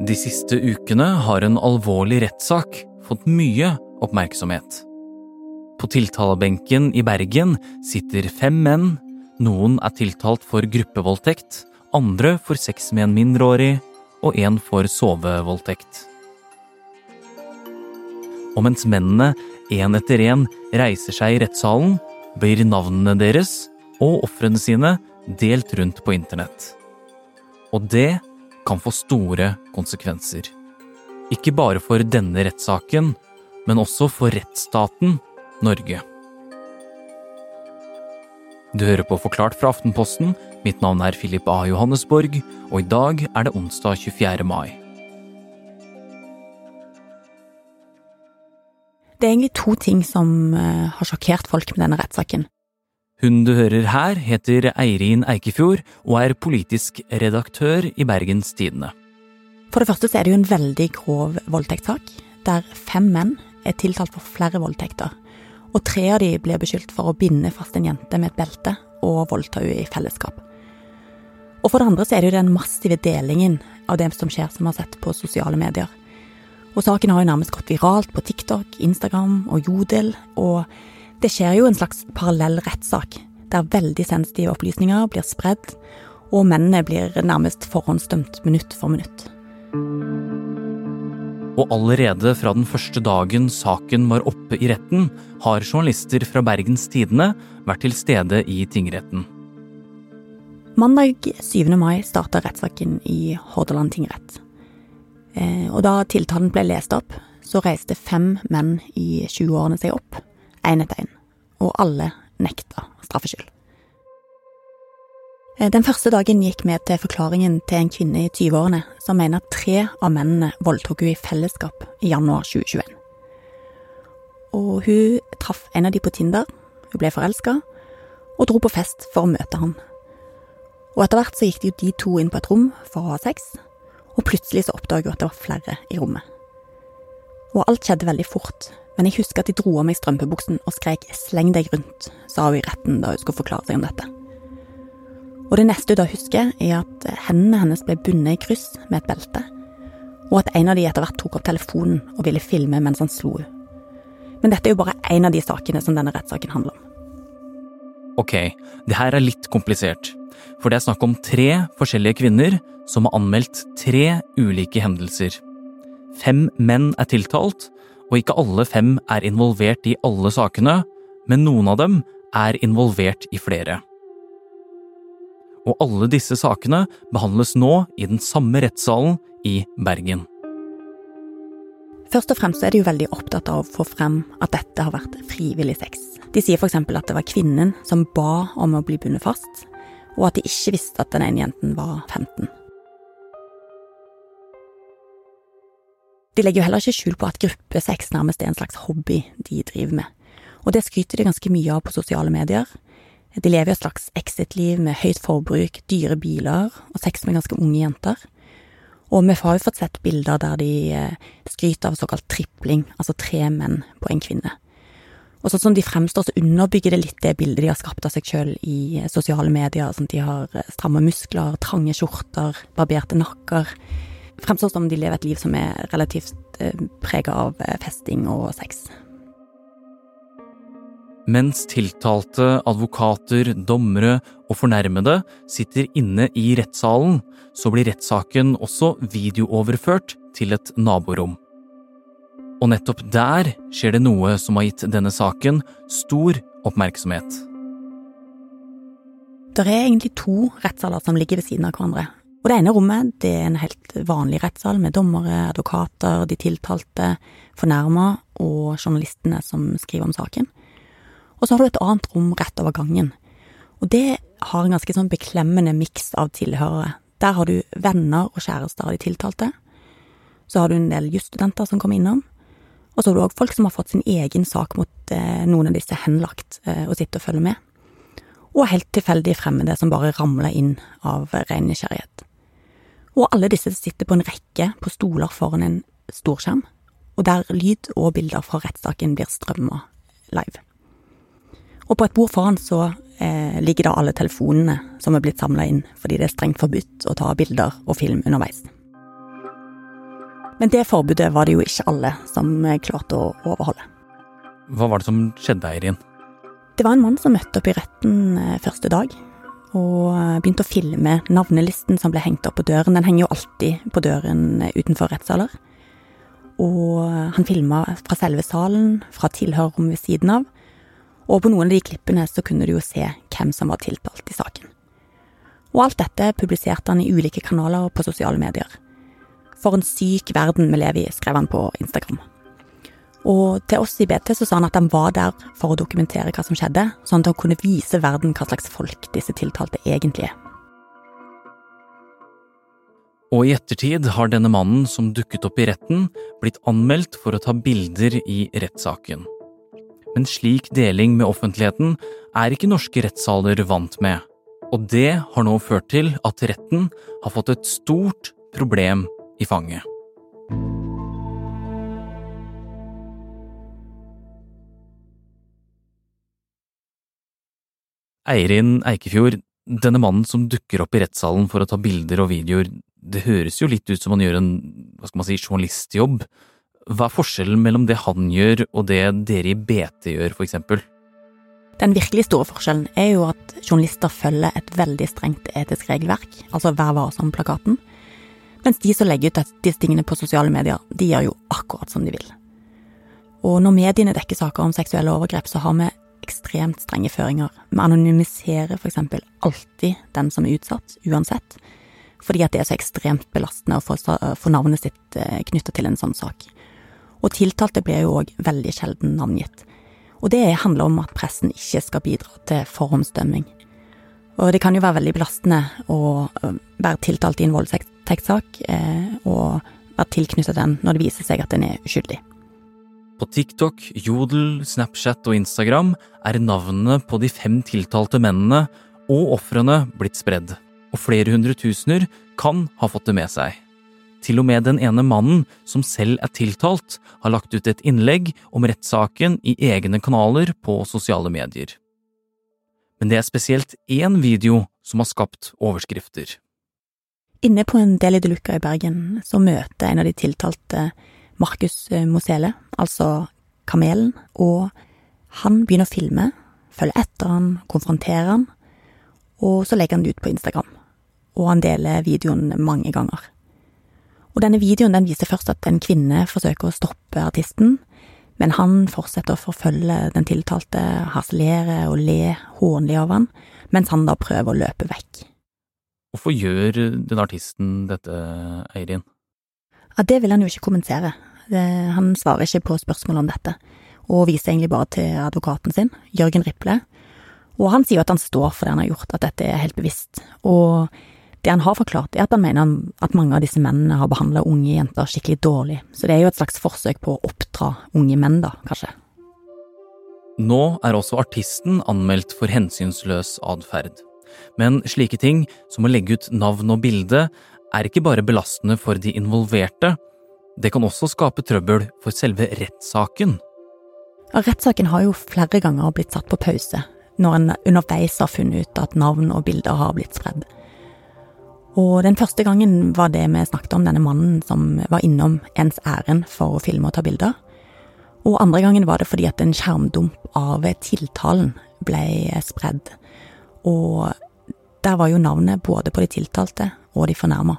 De siste ukene har en alvorlig rettssak fått mye oppmerksomhet. På tiltalebenken i Bergen sitter fem menn. Noen er tiltalt for gruppevoldtekt, andre for sex med en mindreårig og en for sovevoldtekt. Og mens mennene én etter én reiser seg i rettssalen, blir navnene deres og ofrene sine delt rundt på internett. Og det kan få store konsekvenser. Ikke bare for denne rettssaken, men også for rettsstaten Norge. Du hører på Forklart fra Aftenposten. Mitt navn er Philip A. Johannesborg, og i dag er det onsdag 24. mai. Det er egentlig to ting som eh, har sjokkert folk med denne rettssaken. Hun du hører her, heter Eirin Eikefjord og er politisk redaktør i Bergens Tidende. For det første så er det jo en veldig grov voldtektssak, der fem menn er tiltalt for flere voldtekter. Og tre av de blir beskyldt for å binde fast en jente med et belte og voldta henne i fellesskap. Og for det andre så er det jo den massive delingen av det som skjer, som vi har sett på sosiale medier. Og saken har jo nærmest gått viralt på TikTok, Instagram og Jodel, og det skjer jo en slags parallell rettssak, der veldig sensitive opplysninger blir spredd, og mennene blir nærmest forhåndsdømt minutt for minutt. Og allerede fra den første dagen saken var oppe i retten, har journalister fra Bergens Tidende vært til stede i tingretten. Mandag 7. mai starta rettssaken i Hordaland tingrett. Eh, og da tiltalen ble lest opp, så reiste fem menn i 20-årene seg opp én etter én, og alle nekta straffskyld. Eh, den første dagen gikk vi til forklaringen til en kvinne i 20-årene som mener at tre av mennene voldtok hun i fellesskap i januar 2021. Og hun traff en av de på Tinder, hun ble forelska, og dro på fest for å møte han. Og etter hvert så gikk de, de to inn på et rom for å ha sex, og plutselig så oppdaget hun at det var flere i rommet. Og alt skjedde veldig fort, men jeg husker at de dro av meg strømpebuksen og skrek 'sleng deg rundt', sa hun i retten da hun skulle forklare seg om dette. Og det neste hun da husker, er at hendene hennes ble bundet i kryss med et belte, og at en av de etter hvert tok opp telefonen og ville filme mens han slo henne. Men dette er jo bare én av de sakene som denne rettssaken handler om. Ok, det her er litt komplisert, for det er snakk om tre forskjellige kvinner som har anmeldt tre ulike hendelser. Fem menn er tiltalt, og ikke alle fem er involvert i alle sakene, men noen av dem er involvert i flere. Og alle disse sakene behandles nå i den samme rettssalen i Bergen. Først og fremst er de jo veldig opptatt av å få frem at dette har vært frivillig sex. De sier f.eks. at det var kvinnen som ba om å bli bundet fast, og at de ikke visste at den ene jenten var 15. De legger jo heller ikke skjul på at gruppesex nærmest er en slags hobby de driver med, og det skryter de ganske mye av på sosiale medier. De lever jo et slags exit-liv med høyt forbruk, dyre biler og sex med ganske unge jenter. Og vi har jo fått sett bilder der de eh, skryter av såkalt tripling, altså tre menn på en kvinne. Og sånn som de fremstår, så underbygger det litt det bildet de har skapt av seg sjøl i eh, sosiale medier. Sånn at de har eh, stramme muskler, trange skjorter, barberte nakker fremstår som de lever et liv som er relativt eh, prega av eh, festing og sex. Mens tiltalte, advokater, dommere og fornærmede sitter inne i rettssalen, så blir rettssaken også videooverført til et naborom. Og nettopp der skjer det noe som har gitt denne saken stor oppmerksomhet. Det er egentlig to rettssaler som ligger ved siden av hverandre, og det ene rommet det er en helt vanlig rettssal med dommere, advokater, de tiltalte, fornærma og journalistene som skriver om saken. Og så har du et annet rom rett over gangen. Og det har en ganske sånn beklemmende miks av tilhørere. Der har du venner og kjærester av de tiltalte. Så har du en del jusstudenter som kommer innom. Og så har du òg folk som har fått sin egen sak mot eh, noen av disse henlagt, eh, og sitter og følger med. Og helt tilfeldige fremmede som bare ramler inn av ren nysgjerrighet. Og alle disse sitter på en rekke på stoler foran en storskjerm, og der lyd og bilder fra rettssaken blir strømma live. Og på et bord foran så eh, ligger da alle telefonene som er blitt samla inn, fordi det er strengt forbudt å ta bilder og film underveis. Men det forbudet var det jo ikke alle som klarte å overholde. Hva var det som skjedde, Eirin? Det var en mann som møtte opp i retten eh, første dag, og eh, begynte å filme navnelisten som ble hengt opp på døren. Den henger jo alltid på døren eh, utenfor rettssaler. Og han filma fra selve salen, fra tilhørerrommet ved siden av, og på noen av de klippene så kunne du jo se hvem som var tiltalt i saken. Og alt dette publiserte han i ulike kanaler på sosiale medier. For en syk verden vi lever i, skrev han på Instagram. Og til oss i BT så sa han at han var der for å dokumentere hva som skjedde, sånn at han kunne vise verden hva slags folk disse tiltalte egentlig er. Og i ettertid har denne mannen som dukket opp i retten, blitt anmeldt for å ta bilder i rettssaken. Men slik deling med offentligheten er ikke norske rettssaler vant med, og det har nå ført til at retten har fått et stort problem i fanget. Eirin Eikefjord, denne mannen som dukker opp i rettssalen for å ta bilder og videoer, det høres jo litt ut som han gjør en hva skal man si, journalistjobb. Hva er forskjellen mellom det han gjør og det dere i BT gjør, for eksempel? Den virkelig store forskjellen er jo at journalister følger et veldig strengt etisk regelverk, altså Vær varsom-plakaten, mens de som legger ut disse tingene på sosiale medier, de gjør jo akkurat som de vil. Og når mediene dekker saker om seksuelle overgrep, så har vi ekstremt strenge føringer. Vi anonymiserer eksempel alltid den som er utsatt, uansett, fordi at det er så ekstremt belastende å få, navnet sitt knytta knyttet til en sånn sak. Og tiltalte blir jo òg veldig sjelden navngitt. Og det handler om at pressen ikke skal bidra til forhåndsdømming. Og det kan jo være veldig belastende å eh, være tiltalt i en voldtektssak, eh, og være tilknyttet den når det viser seg at den er uskyldig. På TikTok, Jodel, Snapchat og Instagram er navnene på de fem tiltalte mennene og ofrene blitt spredd, og flere hundre tusener kan ha fått det med seg. Til og med den ene mannen, som selv er tiltalt, har lagt ut et innlegg om rettssaken i egne kanaler på sosiale medier. Men det er spesielt én video som har skapt overskrifter. Inne på en del i De Luca i Bergen så møter en av de tiltalte Markus eh, Mosele, altså Kamelen, og han begynner å filme, følger etter han, konfronterer han, og så legger han det ut på Instagram. Og han deler videoen mange ganger. Og denne videoen den viser først at en kvinne forsøker å stoppe artisten, men han fortsetter å forfølge den tiltalte, harselere og le hånlig av han, mens han da prøver å løpe vekk. Hvorfor gjør den artisten dette, Eirin? Ja, Det vil han jo ikke kommentere. Han svarer ikke på spørsmål om dette, og viser egentlig bare til advokaten sin, Jørgen Riple. Og han sier jo at han står for det han har gjort, at dette er helt bevisst. Og det han har forklart, er at han mener at mange av disse mennene har behandla unge jenter skikkelig dårlig, så det er jo et slags forsøk på å oppdra unge menn, da, kanskje. Nå er også artisten anmeldt for hensynsløs atferd. Men slike ting, som å legge ut navn og bilde, er ikke bare belastende for de involverte, det kan også skape trøbbel for selve rettssaken. Rettssaken har jo flere ganger blitt satt på pause, når en underveis har funnet ut at navn og bilder har blitt spredd. Og den første gangen var det vi snakket om denne mannen som var innom ens ærend for å filme og ta bilder. Og andre gangen var det fordi at en skjermdump av tiltalen ble spredd. Og der var jo navnet både på de tiltalte og de fornærma.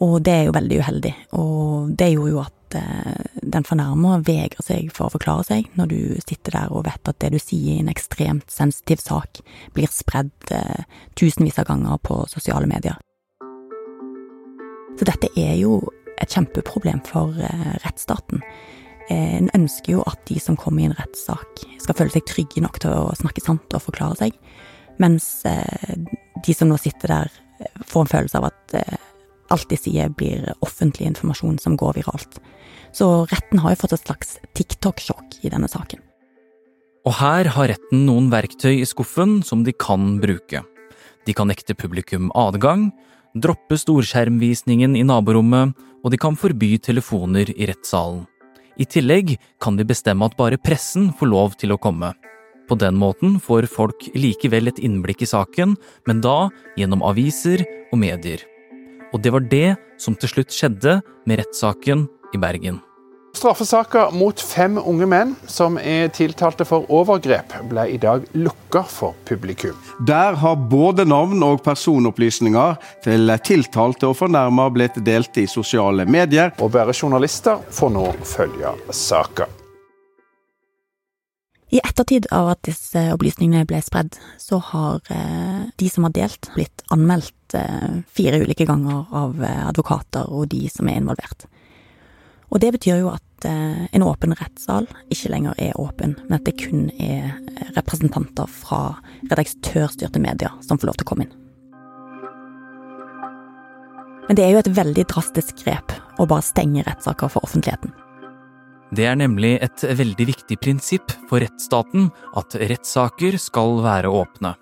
Og det er jo veldig uheldig, og det gjorde jo at eh, den fornærma vegrer seg for å forklare seg, når du sitter der og vet at det du sier i en ekstremt sensitiv sak, blir spredd eh, tusenvis av ganger på sosiale medier. Så dette er jo et kjempeproblem for eh, rettsstaten. Eh, en ønsker jo at de som kommer i en rettssak, skal føle seg trygge nok til å snakke sant og forklare seg, mens eh, de som nå sitter der, eh, får en følelse av at alt de sier blir offentlig informasjon som går viralt. Så retten har jo fått et slags TikTok-sjokk i denne saken. Og her har retten noen verktøy i skuffen som de kan bruke. De kan nekte publikum adgang, droppe storskjermvisningen i naborommet, og de kan forby telefoner i rettssalen. I tillegg kan de bestemme at bare pressen får lov til å komme. På den måten får folk likevel et innblikk i saken, men da gjennom aviser og medier. Og det var det som til slutt skjedde med rettssaken i Bergen. Straffesaker mot fem unge menn som er tiltalte for overgrep, ble i dag lukka for publikum. Der har både navn og personopplysninger til tiltalte og fornærma blitt delt i sosiale medier. Og bare journalister får nå følge saka. I ettertid av at disse opplysningene ble spredd, så har eh, de som har delt, blitt anmeldt eh, fire ulike ganger av eh, advokater og de som er involvert. Og det betyr jo at en åpen rettssal ikke lenger er åpen, men at det kun er representanter fra redaktørstyrte medier som får lov til å komme inn. Men det er jo et veldig drastisk grep å bare stenge rettssaker for offentligheten. Det er nemlig et veldig viktig prinsipp for rettsstaten at rettssaker skal være åpne.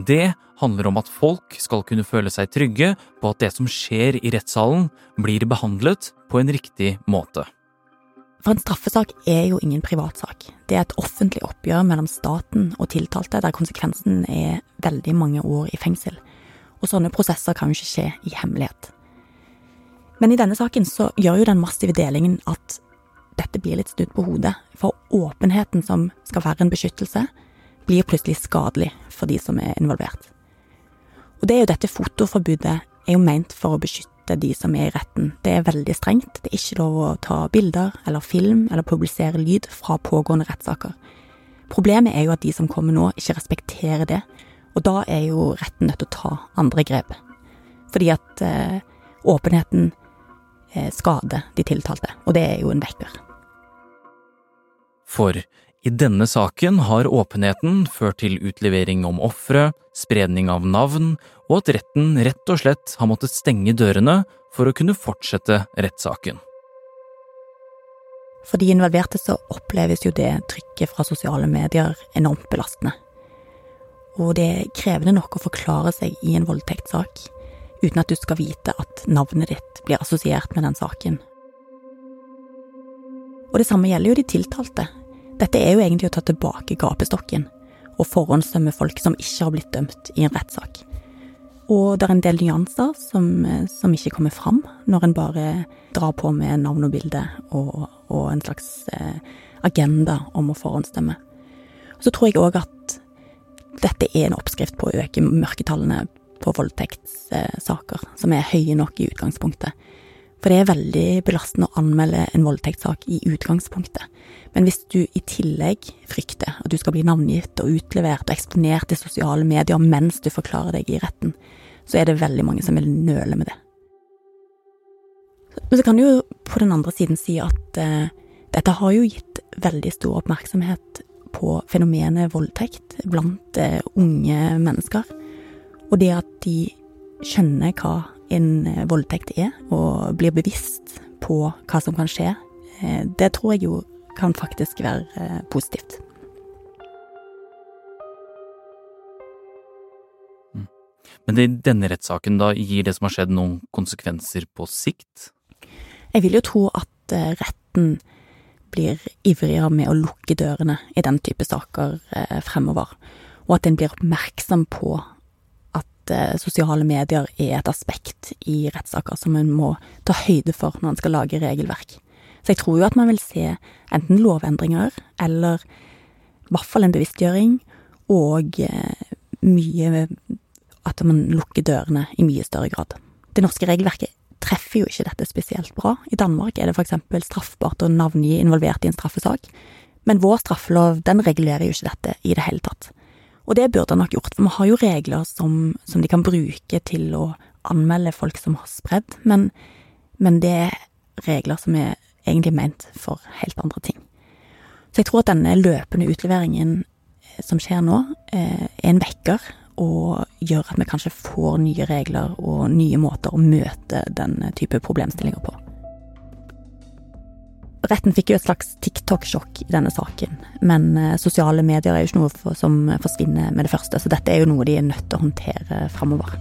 Det handler om at folk skal kunne føle seg trygge på at det som skjer i rettssalen, blir behandlet på en riktig måte. For en straffesak er jo ingen privatsak. Det er et offentlig oppgjør mellom staten og tiltalte, der konsekvensen er veldig mange år i fengsel. Og sånne prosesser kan jo ikke skje i hemmelighet. Men i denne saken så gjør jo den massive delingen at dette blir litt snudd på hodet, for åpenheten som skal være en beskyttelse, blir plutselig skadelig for de som er involvert. Og det er jo dette fotoforbudet er jo ment for å beskytte de som er i retten. Det er veldig strengt. Det er ikke lov å ta bilder eller film eller publisere lyd fra pågående rettssaker. Problemet er jo at de som kommer nå, ikke respekterer det, og da er jo retten nødt til å ta andre grep. Fordi at eh, åpenheten eh, skader de tiltalte, og det er jo en vekker. For i denne saken har åpenheten ført til utlevering om ofre, spredning av navn, og at retten rett og slett har måttet stenge dørene for å kunne fortsette rettssaken. For de involverte så oppleves jo det trykket fra sosiale medier enormt belastende. Og det er krevende nok å forklare seg i en voldtektssak uten at du skal vite at navnet ditt blir assosiert med den saken. Og det samme gjelder jo de tiltalte. Dette er jo egentlig å ta tilbake gapestokken og forhåndsdømme folk som ikke har blitt dømt i en rettssak. Og det er en del nyanser som, som ikke kommer fram når en bare drar på med navn og bilde og, og en slags eh, agenda om å forhåndsstemme. Så tror jeg òg at dette er en oppskrift på å øke mørketallene på voldtektssaker, som er høye nok i utgangspunktet. For det er veldig belastende å anmelde en voldtektssak i utgangspunktet. Men hvis du i tillegg frykter at du skal bli navngitt og utlevert og eksponert i sosiale medier mens du forklarer deg i retten, så er det veldig mange som vil nøle med det. Men så kan du jo på den andre siden si at uh, dette har jo gitt veldig stor oppmerksomhet på fenomenet voldtekt blant uh, unge mennesker. Og det at de skjønner hva en uh, voldtekt er, og blir bevisst på hva som kan skje, det tror jeg jo kan faktisk være eh, positivt. Mm. Men i denne rettssaken, da, gir det som har skjedd noen konsekvenser på sikt? Jeg vil jo tro at eh, retten blir ivrigere med å lukke dørene i den type saker eh, fremover, og at en blir oppmerksom på at sosiale medier er et aspekt i rettssaker som en må ta høyde for når en skal lage regelverk. Så jeg tror jo at man vil se enten lovendringer eller i hvert fall en bevisstgjøring, og eh, mye At man lukker dørene i mye større grad. Det norske regelverket treffer jo ikke dette spesielt bra. I Danmark er det eksempel straffbart å navngi involvert i en straffesak, men vår straffelov den regulerer jo ikke dette i det hele tatt. Og det burde han nok gjort, for vi har jo regler som, som de kan bruke til å anmelde folk som har spredd, men, men det er regler som er egentlig ment for helt andre ting. Så jeg tror at denne løpende utleveringen eh, som skjer nå, eh, er en vekker og gjør at vi kanskje får nye regler og nye måter å møte den type problemstillinger på. Retten fikk jo et slags TikTok-sjokk i denne saken, men eh, sosiale medier er jo ikke noe som forsvinner med det første, så dette er jo noe de er nødt til å håndtere framover.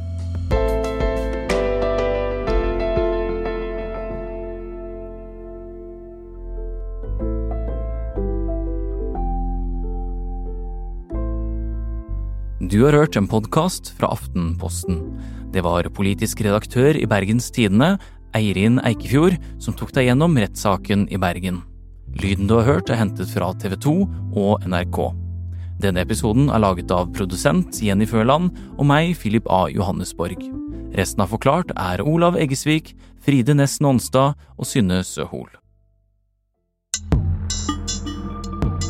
Du har hørt en podkast fra Aftenposten. Det var politisk redaktør i Bergens Tidende, Eirin Eikefjord, som tok deg gjennom rettssaken i Bergen. Lyden du har hørt, er hentet fra TV 2 og NRK. Denne episoden er laget av produsent Jenny Førland og meg, Philip A. Johannesborg. Resten av Forklart er Olav Eggesvik, Fride Næss Nonstad og Synne Søhol.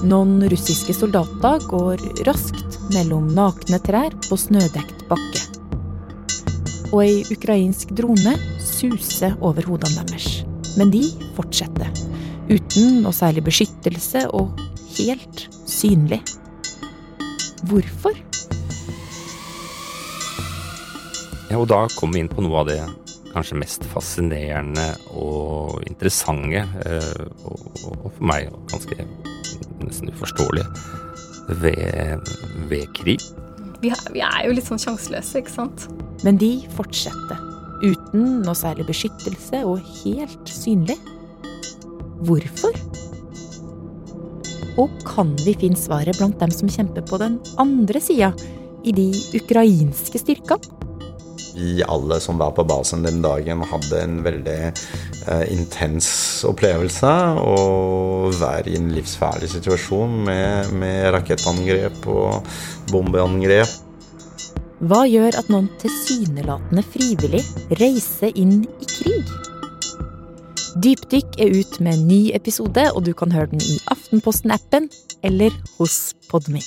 Noen russiske soldater går raskt mellom nakne trær på snødekt bakke. Og ei ukrainsk drone suser over hodene deres. Men de fortsetter. Uten noe særlig beskyttelse og helt synlig. Hvorfor? Ja, og da kom vi inn på noe av det kanskje mest fascinerende og interessante, eh, og, for meg ganske nesten uforståelige, ved, ved krig. Vi er, jo litt sånn sjanseløse, ikke sant? Men de fortsetter. Uten noe særlig beskyttelse og helt synlig. Hvorfor? Og kan vi finne svaret blant dem som kjemper på den andre sida, i de ukrainske styrkene? Vi alle som var på basen den dagen, hadde en veldig eh, intens opplevelse. Å være i en livsfarlig situasjon med, med rakettangrep og bombeangrep. Hva gjør at noen tilsynelatende frivillig reiser inn i krig? Dypdykk er ut med en ny episode, og du kan høre den i Aftenposten-appen eller hos Podme.